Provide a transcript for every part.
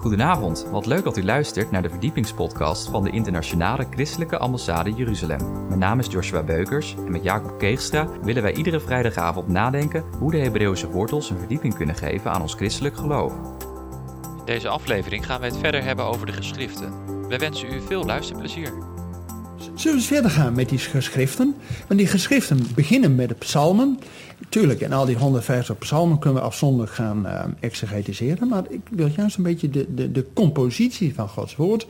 Goedenavond, wat leuk dat u luistert naar de verdiepingspodcast van de Internationale Christelijke Ambassade Jeruzalem. Mijn naam is Joshua Beukers en met Jacob Keegstra willen wij iedere vrijdagavond nadenken hoe de Hebreeuwse wortels een verdieping kunnen geven aan ons christelijk geloof. In deze aflevering gaan we het verder hebben over de geschriften. Wij wensen u veel luisterplezier. Zullen we eens verder gaan met die geschriften? Want die geschriften beginnen met de psalmen. Tuurlijk, en al die 150 psalmen kunnen we afzonderlijk gaan uh, exegetiseren. Maar ik wil juist een beetje de, de, de compositie van Gods woord.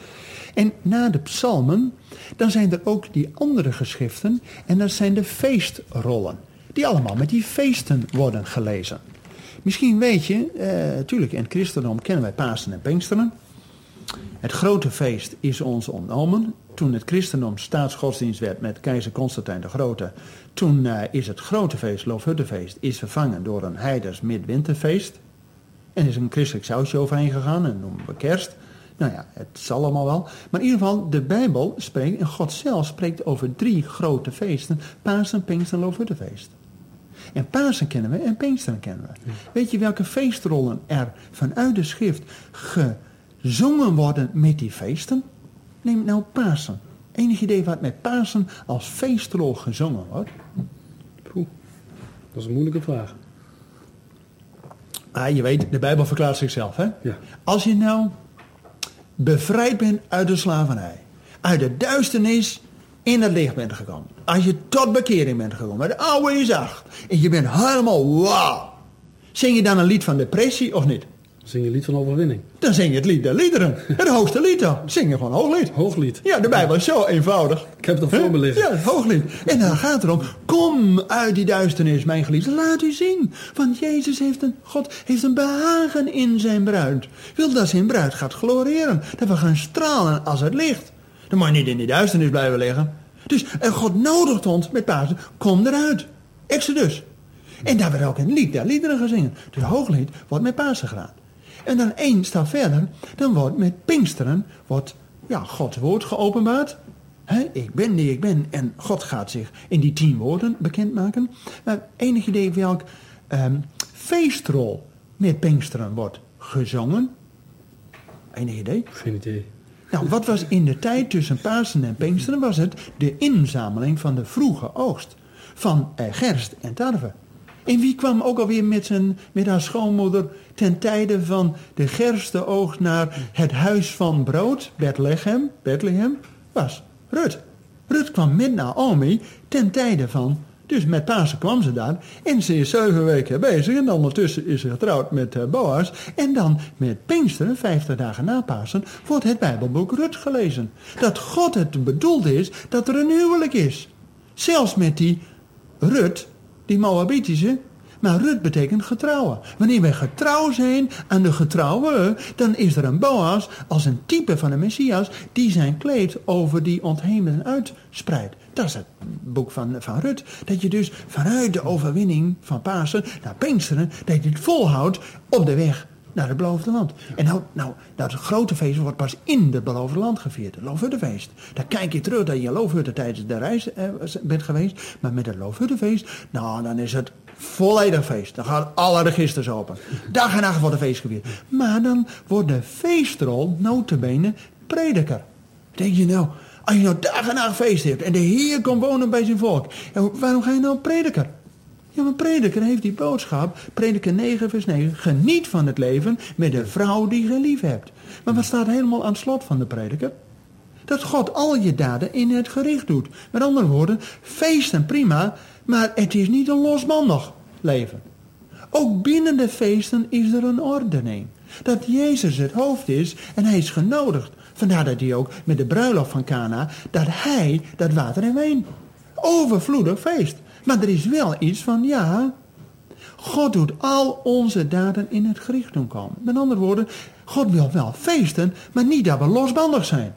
En na de psalmen, dan zijn er ook die andere geschriften. En dat zijn de feestrollen. Die allemaal met die feesten worden gelezen. Misschien weet je, uh, tuurlijk, in het christendom kennen wij Pasen en Pinksteren. Het grote feest is ons ontnomen. Toen het christendom staatsgodsdienst werd met keizer Constantijn de Grote, toen uh, is het grote feest, Loofhuttenfeest, is vervangen door een heiders midwinterfeest. En is een christelijk sausje overheen gegaan en noemen we kerst. Nou ja, het zal allemaal wel. Maar in ieder geval, de Bijbel spreekt, en God zelf spreekt over drie grote feesten. Pasen, Pinkster en Loofhuttenfeest. En Pasen kennen we en Pinksteren kennen we. Weet je welke feestrollen er vanuit de schrift gezongen worden met die feesten? Neem nou Pasen. Enig idee wat met Pasen als feestrol gezongen wordt? Poeh, dat is een moeilijke vraag. Ah, je weet, de Bijbel verklaart zichzelf, hè? Ja. Als je nou bevrijd bent uit de slavernij, uit de duisternis in het licht bent gekomen, als je tot bekering bent gekomen, de oude is acht, en je bent helemaal wauw, zing je dan een lied van depressie of niet? Zing je lied van overwinning. Dan zing je het lied der liederen. Het hoogste lied dan. Zing je gewoon hooglied. Hooglied. Ja, de Bijbel is zo eenvoudig. Ik heb het al voor me liggen. Ja, het hooglied. En dan gaat het erom, kom uit die duisternis, mijn geliefde, laat u zien. Want Jezus heeft een, God heeft een behagen in zijn bruid. Wil dat zijn bruid gaat gloriëren. Dat we gaan stralen als het licht. Dan moet je niet in die duisternis blijven liggen. Dus en God nodigt ons met Pasen, kom eruit. Exodus. En daar werd ook een lied der liederen gezingen. Dus hooglied wordt met Pasen gedaan. En dan één stap verder, dan wordt met Pinksteren wordt, ja, Gods woord geopenbaard. He, ik ben die ik ben en God gaat zich in die tien woorden bekendmaken. Maar enig idee welk um, feestrol met Pinksteren wordt gezongen? Enig idee? Geen idee. Nou, wat was in de tijd tussen Pasen en Pinksteren? Was het de inzameling van de vroege oogst van eh, gerst en tarwe. En wie kwam ook alweer met, zijn, met haar schoonmoeder ten tijde van de gerstenoogst naar het huis van brood, Bethlehem, Bethlehem, was Rut. Rut kwam met Naomi ten tijde van, dus met Pasen kwam ze daar. En ze is zeven weken bezig en ondertussen is ze getrouwd met uh, Boas. En dan met Pinksteren, vijftig dagen na Pasen, wordt het Bijbelboek Rut gelezen. Dat God het bedoeld is dat er een huwelijk is. Zelfs met die Rut, die Moabitische, maar Rut betekent getrouwen. Wanneer wij getrouw zijn aan de getrouwe, dan is er een Boas als een type van de Messias die zijn kleed over die ontheemden uitspreidt. Dat is het boek van, van Rut. Dat je dus vanuit de overwinning van Pasen naar Pinksteren, dat je het volhoudt op de weg naar het beloofde land. En nou, nou, dat grote feest wordt pas in het beloofde land gevierd. Het Loofhuttenfeest. Dan kijk je terug dat je in Loofhutten tijdens de reis eh, bent geweest. Maar met het Loofhuttenfeest, nou, dan is het volledig feest. Dan gaan alle registers open. Dag en nacht wordt een feest gevierd. Maar dan wordt de feestrol notabene prediker. Denk je nou, als je nou dag en nacht feest hebt en de Heer komt wonen bij zijn volk. waarom ga je nou prediker? Ja, maar prediker heeft die boodschap, prediker 9 vers 9, geniet van het leven met de vrouw die je lief hebt. Maar wat staat helemaal aan het slot van de prediker? Dat God al je daden in het gericht doet. Met andere woorden, feesten prima, maar het is niet een losbandig leven. Ook binnen de feesten is er een ordening. Dat Jezus het hoofd is en hij is genodigd. Vandaar dat hij ook met de bruiloft van Cana, dat hij dat water en wijn. Overvloedig feest. Maar er is wel iets van, ja, God doet al onze daden in het gericht doen komen. Met andere woorden, God wil wel feesten, maar niet dat we losbandig zijn.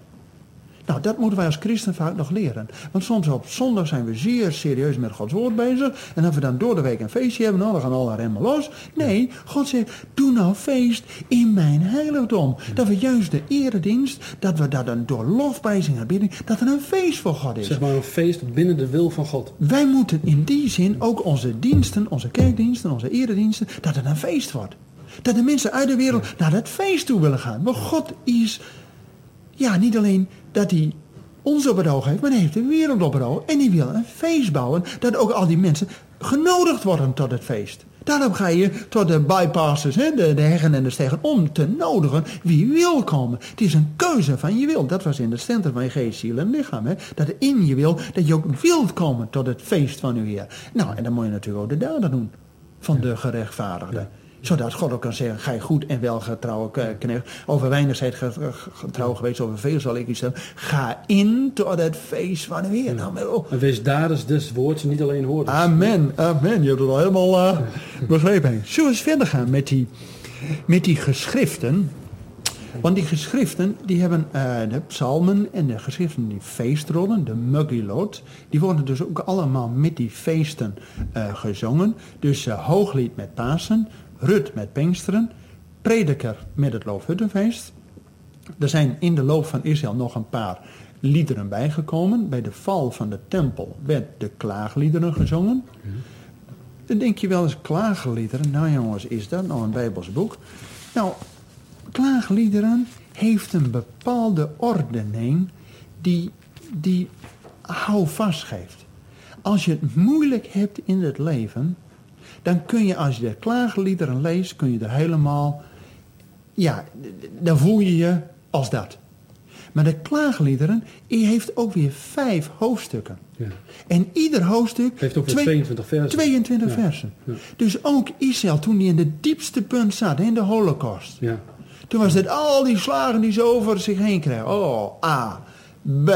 Nou, dat moeten wij als christen vaak nog leren. Want soms op zondag zijn we zeer serieus met Gods woord bezig. En als we dan door de week een feestje hebben, nou, dan gaan alle remmen los. Nee, God zegt, doe nou feest in mijn heiligdom. Dat we juist de eredienst, dat we dat dan door lofprijzing en bidding, dat er een feest voor God is. Zeg maar een feest binnen de wil van God. Wij moeten in die zin ook onze diensten, onze kerkdiensten, onze erediensten, dat het een feest wordt. Dat de mensen uit de wereld naar dat feest toe willen gaan. Maar God is, ja, niet alleen dat hij ons op het oog heeft, maar hij heeft de wereld op het oog. En hij wil een feest bouwen, dat ook al die mensen genodigd worden tot het feest. Daarom ga je tot de bypassers, hè, de, de heggen en de stegen, om te nodigen wie wil komen. Het is een keuze van je wil. Dat was in het centrum van je geest, ziel en lichaam. Hè. Dat in je wil, dat je ook wilt komen tot het feest van uw Heer. Nou, en dan moet je natuurlijk ook de daden doen van de gerechtvaardigde. Zodat God ook kan zeggen, ga je goed en wel getrouwe k- knecht. Over weinig zijt ge- ge- getrouw geweest, over veel zal ik u stellen. Ga in tot het feest van uw Heer. Nou, maar, oh, En wees daders des woords, niet alleen hoorders. Amen, amen. Je hebt het al helemaal eh, begrepen. Zullen we eens verder gaan met die, met die geschriften? Want die geschriften, die hebben eh, de psalmen en de geschriften, die feestrollen, de Muggilot, die worden dus ook allemaal met die feesten eh, gezongen. Dus hooglied met Pasen, Rut met Pinksteren, prediker met het Loofhuttenfeest. Er zijn in de loop van Israël nog een paar liederen bijgekomen. Bij de val van de tempel werd de klaagliederen gezongen. Dan denk je wel eens klaagliederen. Nou jongens, is dat nou een Bijbels boek? Nou, klaagliederen heeft een bepaalde ordening die, die houvast geeft. Als je het moeilijk hebt in het leven, dan kun je als je de klaagliederen leest, kun je er helemaal, ja, dan voel je je als dat. Maar de klaagliederen, die heeft ook weer vijf hoofdstukken. Ja. En ieder hoofdstuk... Heeft ook weer twee- 22 versen. 22 Ja. versen. Ja. Dus ook Israël, toen hij in de diepste punt zat, in de holocaust. Ja. Toen was het al die slagen die ze over zich heen kregen. Oh, A, B,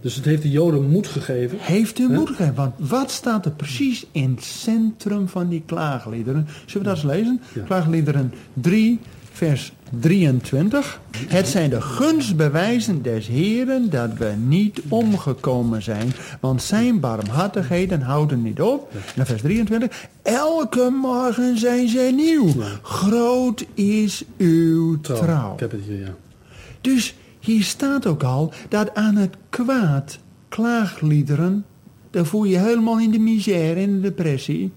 Dus het heeft de Joden moed gegeven. Heeft u Ja. moed gegeven. Want wat staat er precies in het centrum van die klaagliederen? Zullen we dat eens lezen? Ja. Klaagliederen 3, vers 23. Het zijn de gunstbewijzen des Heren dat we niet omgekomen zijn. Want zijn barmhartigheden houden niet op. En dan vers 23. Elke morgen zijn zij nieuw. Groot is uw trouw. Ik heb het hier, ja. Dus hier staat ook al dat aan het kwaad klaagliederen, daar voel je helemaal in de misère, in de depressie.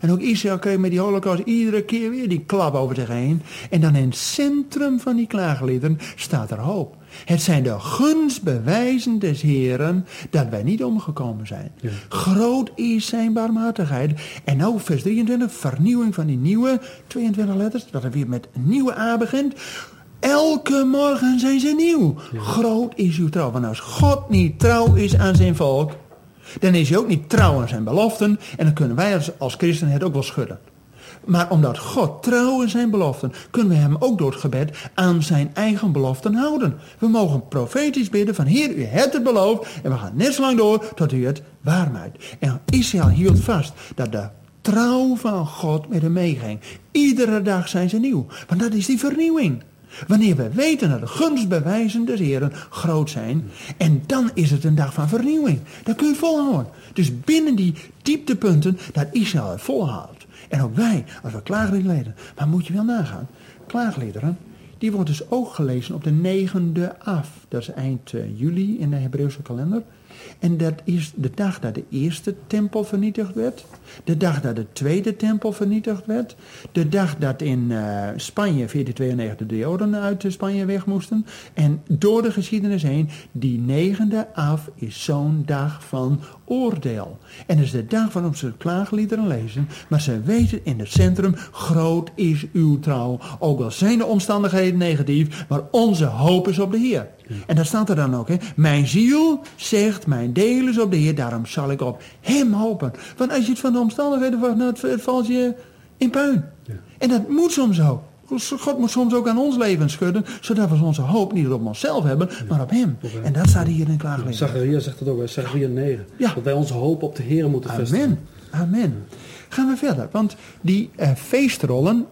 En ook Israël kreeg met die holocaust iedere keer weer die klap over zich heen. En dan in het centrum van die klaagliederen staat er hoop. Het zijn de gunstbewijzen des Heren dat wij niet omgekomen zijn. Ja. Groot is zijn barmhartigheid. En nou vers 23, vernieuwing van die nieuwe 22 letters, dat er weer met een nieuwe A begint. Elke morgen zijn ze nieuw. Groot is uw trouw. Want als God niet trouw is aan zijn volk, dan is hij ook niet trouw aan zijn beloften. En dan kunnen wij als, als christenen het ook wel schudden. Maar omdat God trouw is zijn beloften, kunnen we hem ook door het gebed aan zijn eigen beloften houden. We mogen profetisch bidden van Heer, u hebt het beloofd en we gaan net zo lang door tot u het waarmaakt. En Israël hield vast dat de trouw van God met hem meeging. Iedere dag zijn ze nieuw, want dat is die vernieuwing. Wanneer we weten dat de gunstbewijzen des Heren groot zijn. En dan is het een dag van vernieuwing. Dan kun je volhouden. Dus binnen die dieptepunten dat Israël het volhoudt. En ook wij, als we klaagliederen. Maar moet je wel nagaan. Klaagliederen, die wordt dus ook gelezen op de negende af. Dat is eind eh, juli in de Hebreeuwse kalender. En dat is de dag dat de eerste tempel vernietigd werd. De dag dat de tweede tempel vernietigd werd. De dag dat in eh, Spanje 1492 de Joden uit Spanje weg moesten. En door de geschiedenis heen, die negende af is zo'n dag van oordeel. En dat is de dag waarop ze klaagliederen lezen. Maar ze weten in het centrum, groot is uw trouw. Ook al zijn de omstandigheden negatief, maar onze hoop is op de Heer. En daar staat er dan ook, hè. Mijn ziel zegt, mijn deel is op de Heer, daarom zal ik op hem hopen. Want als je het van de omstandigheden wacht, nou, het, valt je in puin. Ja. En dat moet soms ook. God moet soms ook aan ons leven schudden, zodat we onze hoop niet op onszelf hebben, maar op hem. Op hem. En dat staat hier in klaagliederen. Zacharia zegt het ook, hè. Zacharia 9. Ja. Dat wij onze hoop op de Heer moeten vestigen. Amen. Amen. Gaan we verder. Want die eh, feestrollen,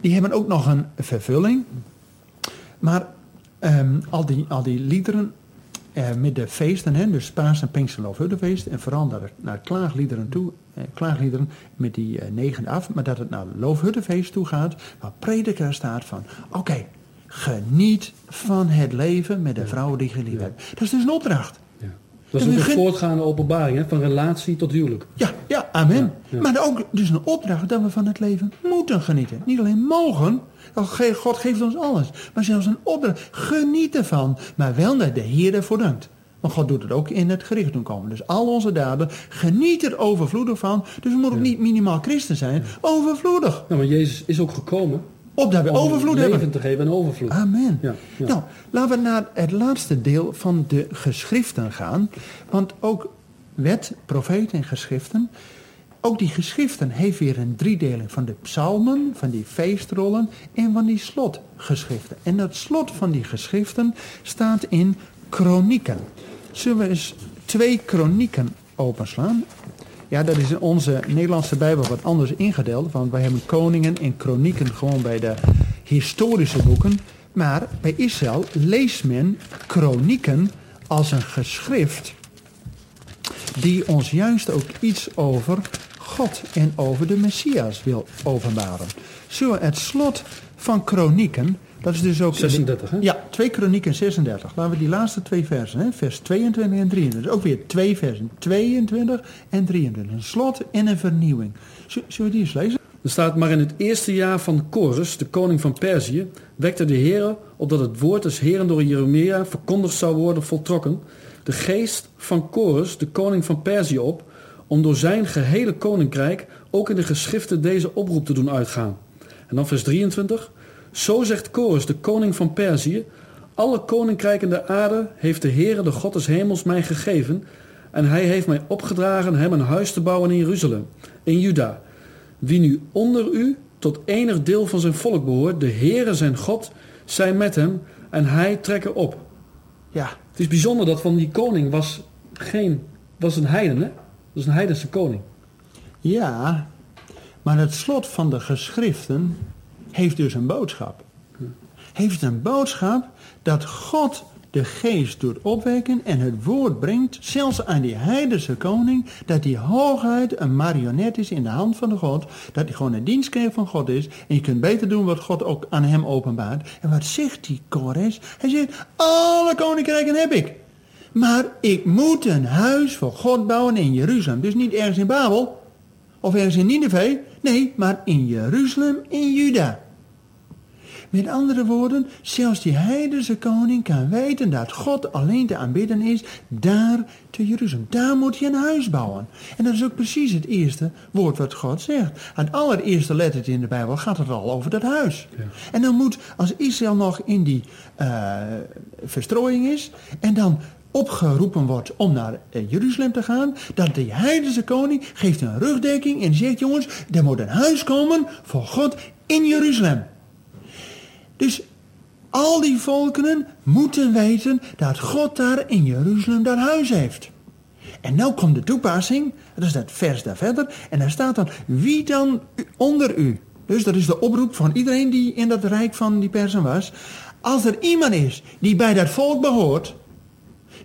die hebben ook nog een vervulling. Maar ehm, al, die, al die liederen eh, met de feesten, hè, dus Paas en Pinkster Loofhuttenfeest, en vooral naar, naar klaagliederen toe, eh, klaagliederen met die eh, negende af, maar dat het naar Loofhuttenfeest toe gaat, waar prediker staat van, oké, geniet van het leven met de vrouw die je lief hebt. Dat is dus een opdracht. Dat is ook een voortgaande openbaring, hè? van relatie tot huwelijk. Ja, ja, amen. Ja, ja. Maar ook dus een opdracht dat we van het leven moeten genieten. Niet alleen mogen, ge- God geeft ons alles. Maar zelfs een opdracht, geniet ervan. Maar wel dat de Heer ervoor dankt. Want God doet het ook in het gericht doen komen. Dus al onze daden, geniet er overvloedig van. Dus we moeten ook niet minimaal christen zijn, overvloedig. Nou, maar Jezus is ook gekomen Opdat we om overvloed leven hebben. te geven en overvloed. Amen. Ja, ja. Nou, laten we naar het laatste deel van de geschriften gaan. Want ook wet, profeet en geschriften. Ook die geschriften heeft weer een driedeling van de psalmen, van die feestrollen en van die slotgeschriften. En dat slot van die geschriften staat in kronieken. Zullen we eens twee kronieken openslaan? Ja, dat is in onze Nederlandse Bijbel wat anders ingedeeld. Want wij hebben koningen en kronieken gewoon bij de historische boeken. Maar bij Israël leest men kronieken als een geschrift die ons juist ook iets over God en over de Messias wil openbaren. Zo het slot van kronieken, dat is dus ook... 36, hè? Ja, 2 kronieken 36. Laten we die laatste twee versen, hè? vers 22 en 23. Dus ook weer twee versen, 22 en 23. Een slot en een vernieuwing. Zul- Zullen we die eens lezen? Er staat, maar in het eerste jaar van Korus, de koning van Perzië, wekte de Heer, opdat het woord des Heren door Jeremia verkondigd zou worden voltrokken, de geest van Korus, de koning van Perzië op, om door zijn gehele koninkrijk ook in de geschriften deze oproep te doen uitgaan. En dan vers 23. Zo zegt Korus, de koning van Perzië, alle koninkrijken der aarde heeft de Heere, de God des hemels, mij gegeven, en hij heeft mij opgedragen hem een huis te bouwen in Jeruzalem, in Juda. Wie nu onder u tot enig deel van zijn volk behoort, de Heere zijn God, zij met hem en hij trekken op. Ja, Het is bijzonder dat van die koning was geen, was een heiden, hè? Dat is een heidense koning. ja. Maar het slot van de geschriften heeft dus een boodschap. Heeft een boodschap dat God de geest doet opwekken en het woord brengt, zelfs aan die heidense koning, dat die hoogheid een marionet is in de hand van de God, dat hij gewoon een dienstknecht van God is en je kunt beter doen wat God ook aan hem openbaart. En wat zegt die Kores? Hij zegt, alle koninkrijken heb ik. Maar ik moet een huis voor God bouwen in Jeruzalem. Dus niet ergens in Babel of ergens in Nineveh. Nee, maar in Jeruzalem, in Juda. Met andere woorden, zelfs die heidense koning kan weten dat God alleen te aanbidden is daar te Jeruzalem. Daar moet je een huis bouwen. En dat is ook precies het eerste woord wat God zegt. Het allereerste lettertje in de Bijbel gaat het al over dat huis. Ja. En dan moet, als Israël nog in die eh, verstrooiing is en dan opgeroepen wordt om naar eh, Jeruzalem te gaan, dat de heidense koning geeft een rugdekking en zegt, jongens, er moet een huis komen voor God in Jeruzalem. Dus al die volkeren moeten weten dat God daar in Jeruzalem dat huis heeft. En nou komt de toepassing, dat is dat vers daar verder, en daar staat dan, wie dan onder u? Dus dat is de oproep van iedereen die in dat rijk van die persen was. Als er iemand is die bij dat volk behoort,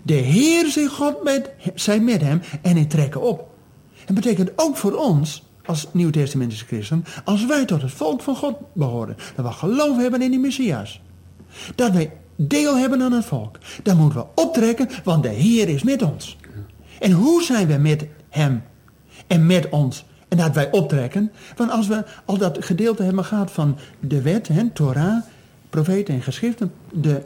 de Heer zijn God met, zij met hem en hij trekken op. En betekent ook voor ons, als Nieuw-Testamentische christen, als wij tot het volk van God behoren, dat we geloof hebben in die Messias, dat wij deel hebben aan het volk, dan moeten we optrekken, want de Heer is met ons. En hoe zijn we met hem en met ons? En dat wij optrekken, want als we al dat gedeelte hebben gehad van de wet, hè, Torah, profeten en geschriften, de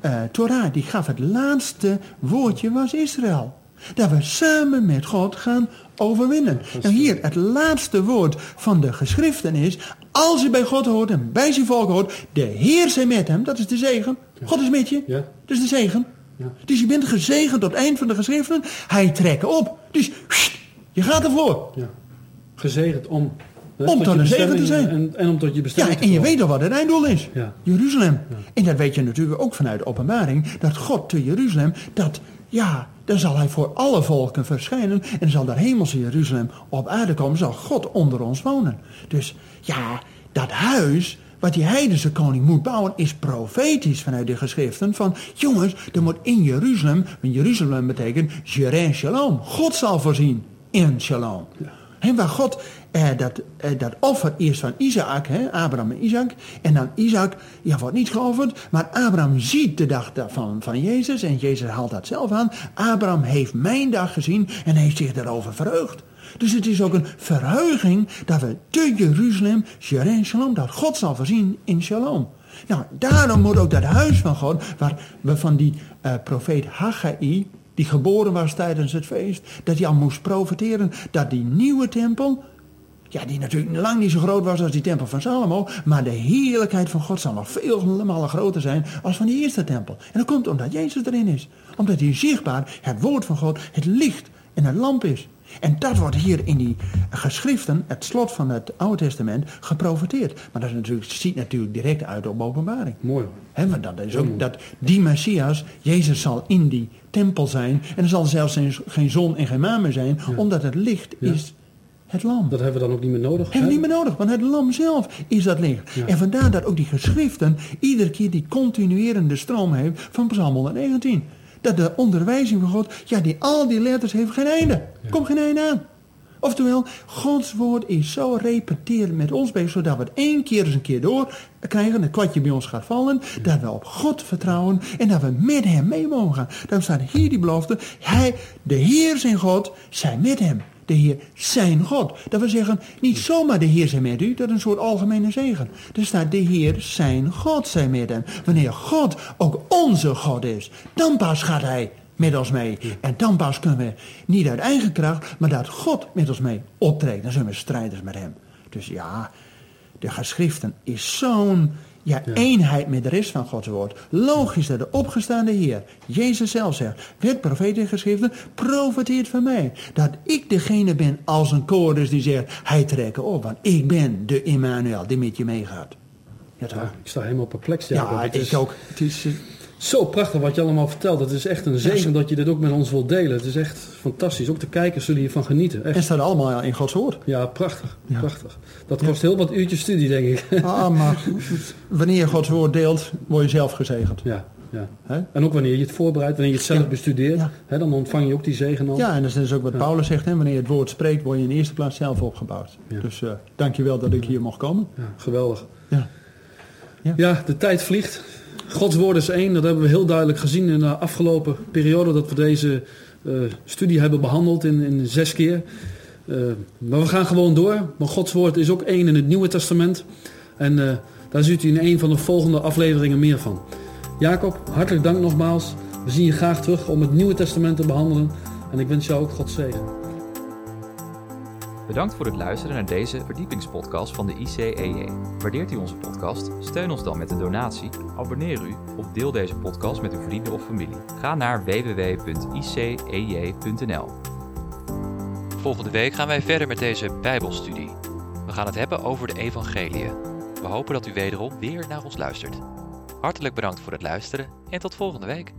eh, Torah die gaf het laatste woordje was Israël. Dat we samen met God gaan overwinnen. Nou hier, het laatste woord van de geschriften is, als je bij God hoort en bij zijn volk hoort, de Heer zij met hem, dat is de zegen. God is met je, Ja. dat is de zegen. Ja. Dus je bent gezegend tot het eind van de geschriften, hij trekt op. Dus je gaat ervoor. Ja. Gezegend om, hè, Om tot een zegen te zijn. En, en om tot je Ja, bestemming en je weet al wat het einddoel is. Ja. Jeruzalem. En dat weet je natuurlijk ook vanuit de openbaring. Dat God te Jeruzalem, dat, ja, dan zal hij voor alle volken verschijnen. En zal daar hemelse Jeruzalem op aarde komen. Zal God onder ons wonen. Dus ja, dat huis wat die heidense koning moet bouwen is profetisch vanuit de geschriften. Van jongens, er moet in Jeruzalem, want Jeruzalem betekent Jerem Shalom. God zal voorzien in Shalom. He, waar God eh, dat, eh, dat offer eerst van Isaac, Abraham en Isaac. En dan Isaac, ja, wordt niet geofferd. Maar Abraham ziet de dag van, van Jezus. En Jezus haalt dat zelf aan. Abraham heeft mijn dag gezien en heeft zich daarover verheugd. Dus het is ook een verheuging dat we te Jeruzalem, Shalom, dat God zal voorzien in Shalom. Nou, daarom moet ook dat huis van God, waar we van die uh, profeet Haggai, die geboren was tijdens het feest, dat hij al moest profiteren dat die nieuwe tempel, ja, die natuurlijk lang niet zo groot was als die tempel van Salomo, maar de heerlijkheid van God zal nog veel malen groter zijn als van die eerste tempel. En dat komt omdat Jezus erin is. Omdat hij zichtbaar het woord van God, het licht en het lamp is. En dat wordt hier in die geschriften, het slot van het Oude Testament, geprofiteerd. Maar dat is natuurlijk, ziet natuurlijk direct uit op openbaring. Mooi He, want dat is ook dat die Messias, Jezus zal in die tempel zijn. En er zal zelfs geen zon en geen maan meer zijn, omdat het licht is het lam. Dat hebben we dan ook niet meer nodig? Hebben we niet meer nodig, want het lam zelf is dat licht. En vandaar dat ook die geschriften iedere keer die continuerende stroom heeft van Psalm 119 dat de onderwijzing van God, ja, die al die letters heeft geen einde. Ja. Komt geen einde aan. Oftewel, Gods woord is zo repeteren met ons bezig, zodat we het één keer eens een keer door krijgen, het kwartje bij ons gaat vallen, dat we op God vertrouwen en dat we met hem mee mogen gaan. Daarom staat hier die belofte, hij, de Heer zijn God, zijn met hem de Heer zijn God. Dat wil zeggen, niet zomaar de Heer zijn met u, dat is een soort algemene zegen. Er staat de Heer zijn God zijn met hem. Wanneer God ook onze God is, dan pas gaat hij met ons mee. En dan pas kunnen we niet uit eigen kracht, maar dat God met ons mee optreedt. Dan zijn we strijders met hem. Dus ja, de geschriften is zo'n ja, eenheid met de rest van Gods woord. Logisch dat de opgestaande Heer, Jezus zelf zegt, werd profeet in geschriften, profeteert van mij. Dat ik degene ben als een koordus die zegt, hij trekt op, want ik ben de Immanuel die met je meegaat. Ja, ja, ik sta helemaal perplex. Ja, ik is... ook. Het is, eh, zo prachtig wat je allemaal vertelt. Het is echt een zegen dat je dit ook met ons wilt delen. Het is echt fantastisch. Ook de kijkers zullen hiervan genieten. Echt. En staat allemaal in Gods woord. Ja, prachtig. prachtig. Dat kost heel wat uurtjes studie, denk ik. Ah, maar wanneer je Gods woord deelt, word je zelf gezegend. Ja. Ja. En ook wanneer je het voorbereidt, wanneer je het zelf bestudeert, hè, dan ontvang je ook die zegen al. Ja, en dat is ook wat Paulus zegt, hè, wanneer je het woord spreekt, word je in eerste plaats zelf opgebouwd. Dus uh, dank je wel dat ik hier mocht komen. geweldig. Ja. Ja. de tijd vliegt. Gods woord is één, dat hebben we heel duidelijk gezien in de afgelopen periode dat we deze uh, studie hebben behandeld in, in zes keer. Uh, maar we gaan gewoon door, maar Gods woord is ook één in het Nieuwe Testament. En uh, daar ziet u in een van de volgende afleveringen meer van. Jacob, hartelijk dank nogmaals. We zien je graag terug om het Nieuwe Testament te behandelen. En ik wens jou ook God zegen. Bedankt voor het luisteren naar deze verdiepingspodcast van de ICEJ. Waardeert u onze podcast? Steun ons dan met een donatie, abonneer u of deel deze podcast met uw vrienden of familie. Ga naar www.icej.nl. Volgende week gaan wij verder met deze Bijbelstudie. We gaan het hebben over de Evangeliën. We hopen dat u wederom weer naar ons luistert. Hartelijk bedankt voor het luisteren en tot volgende week.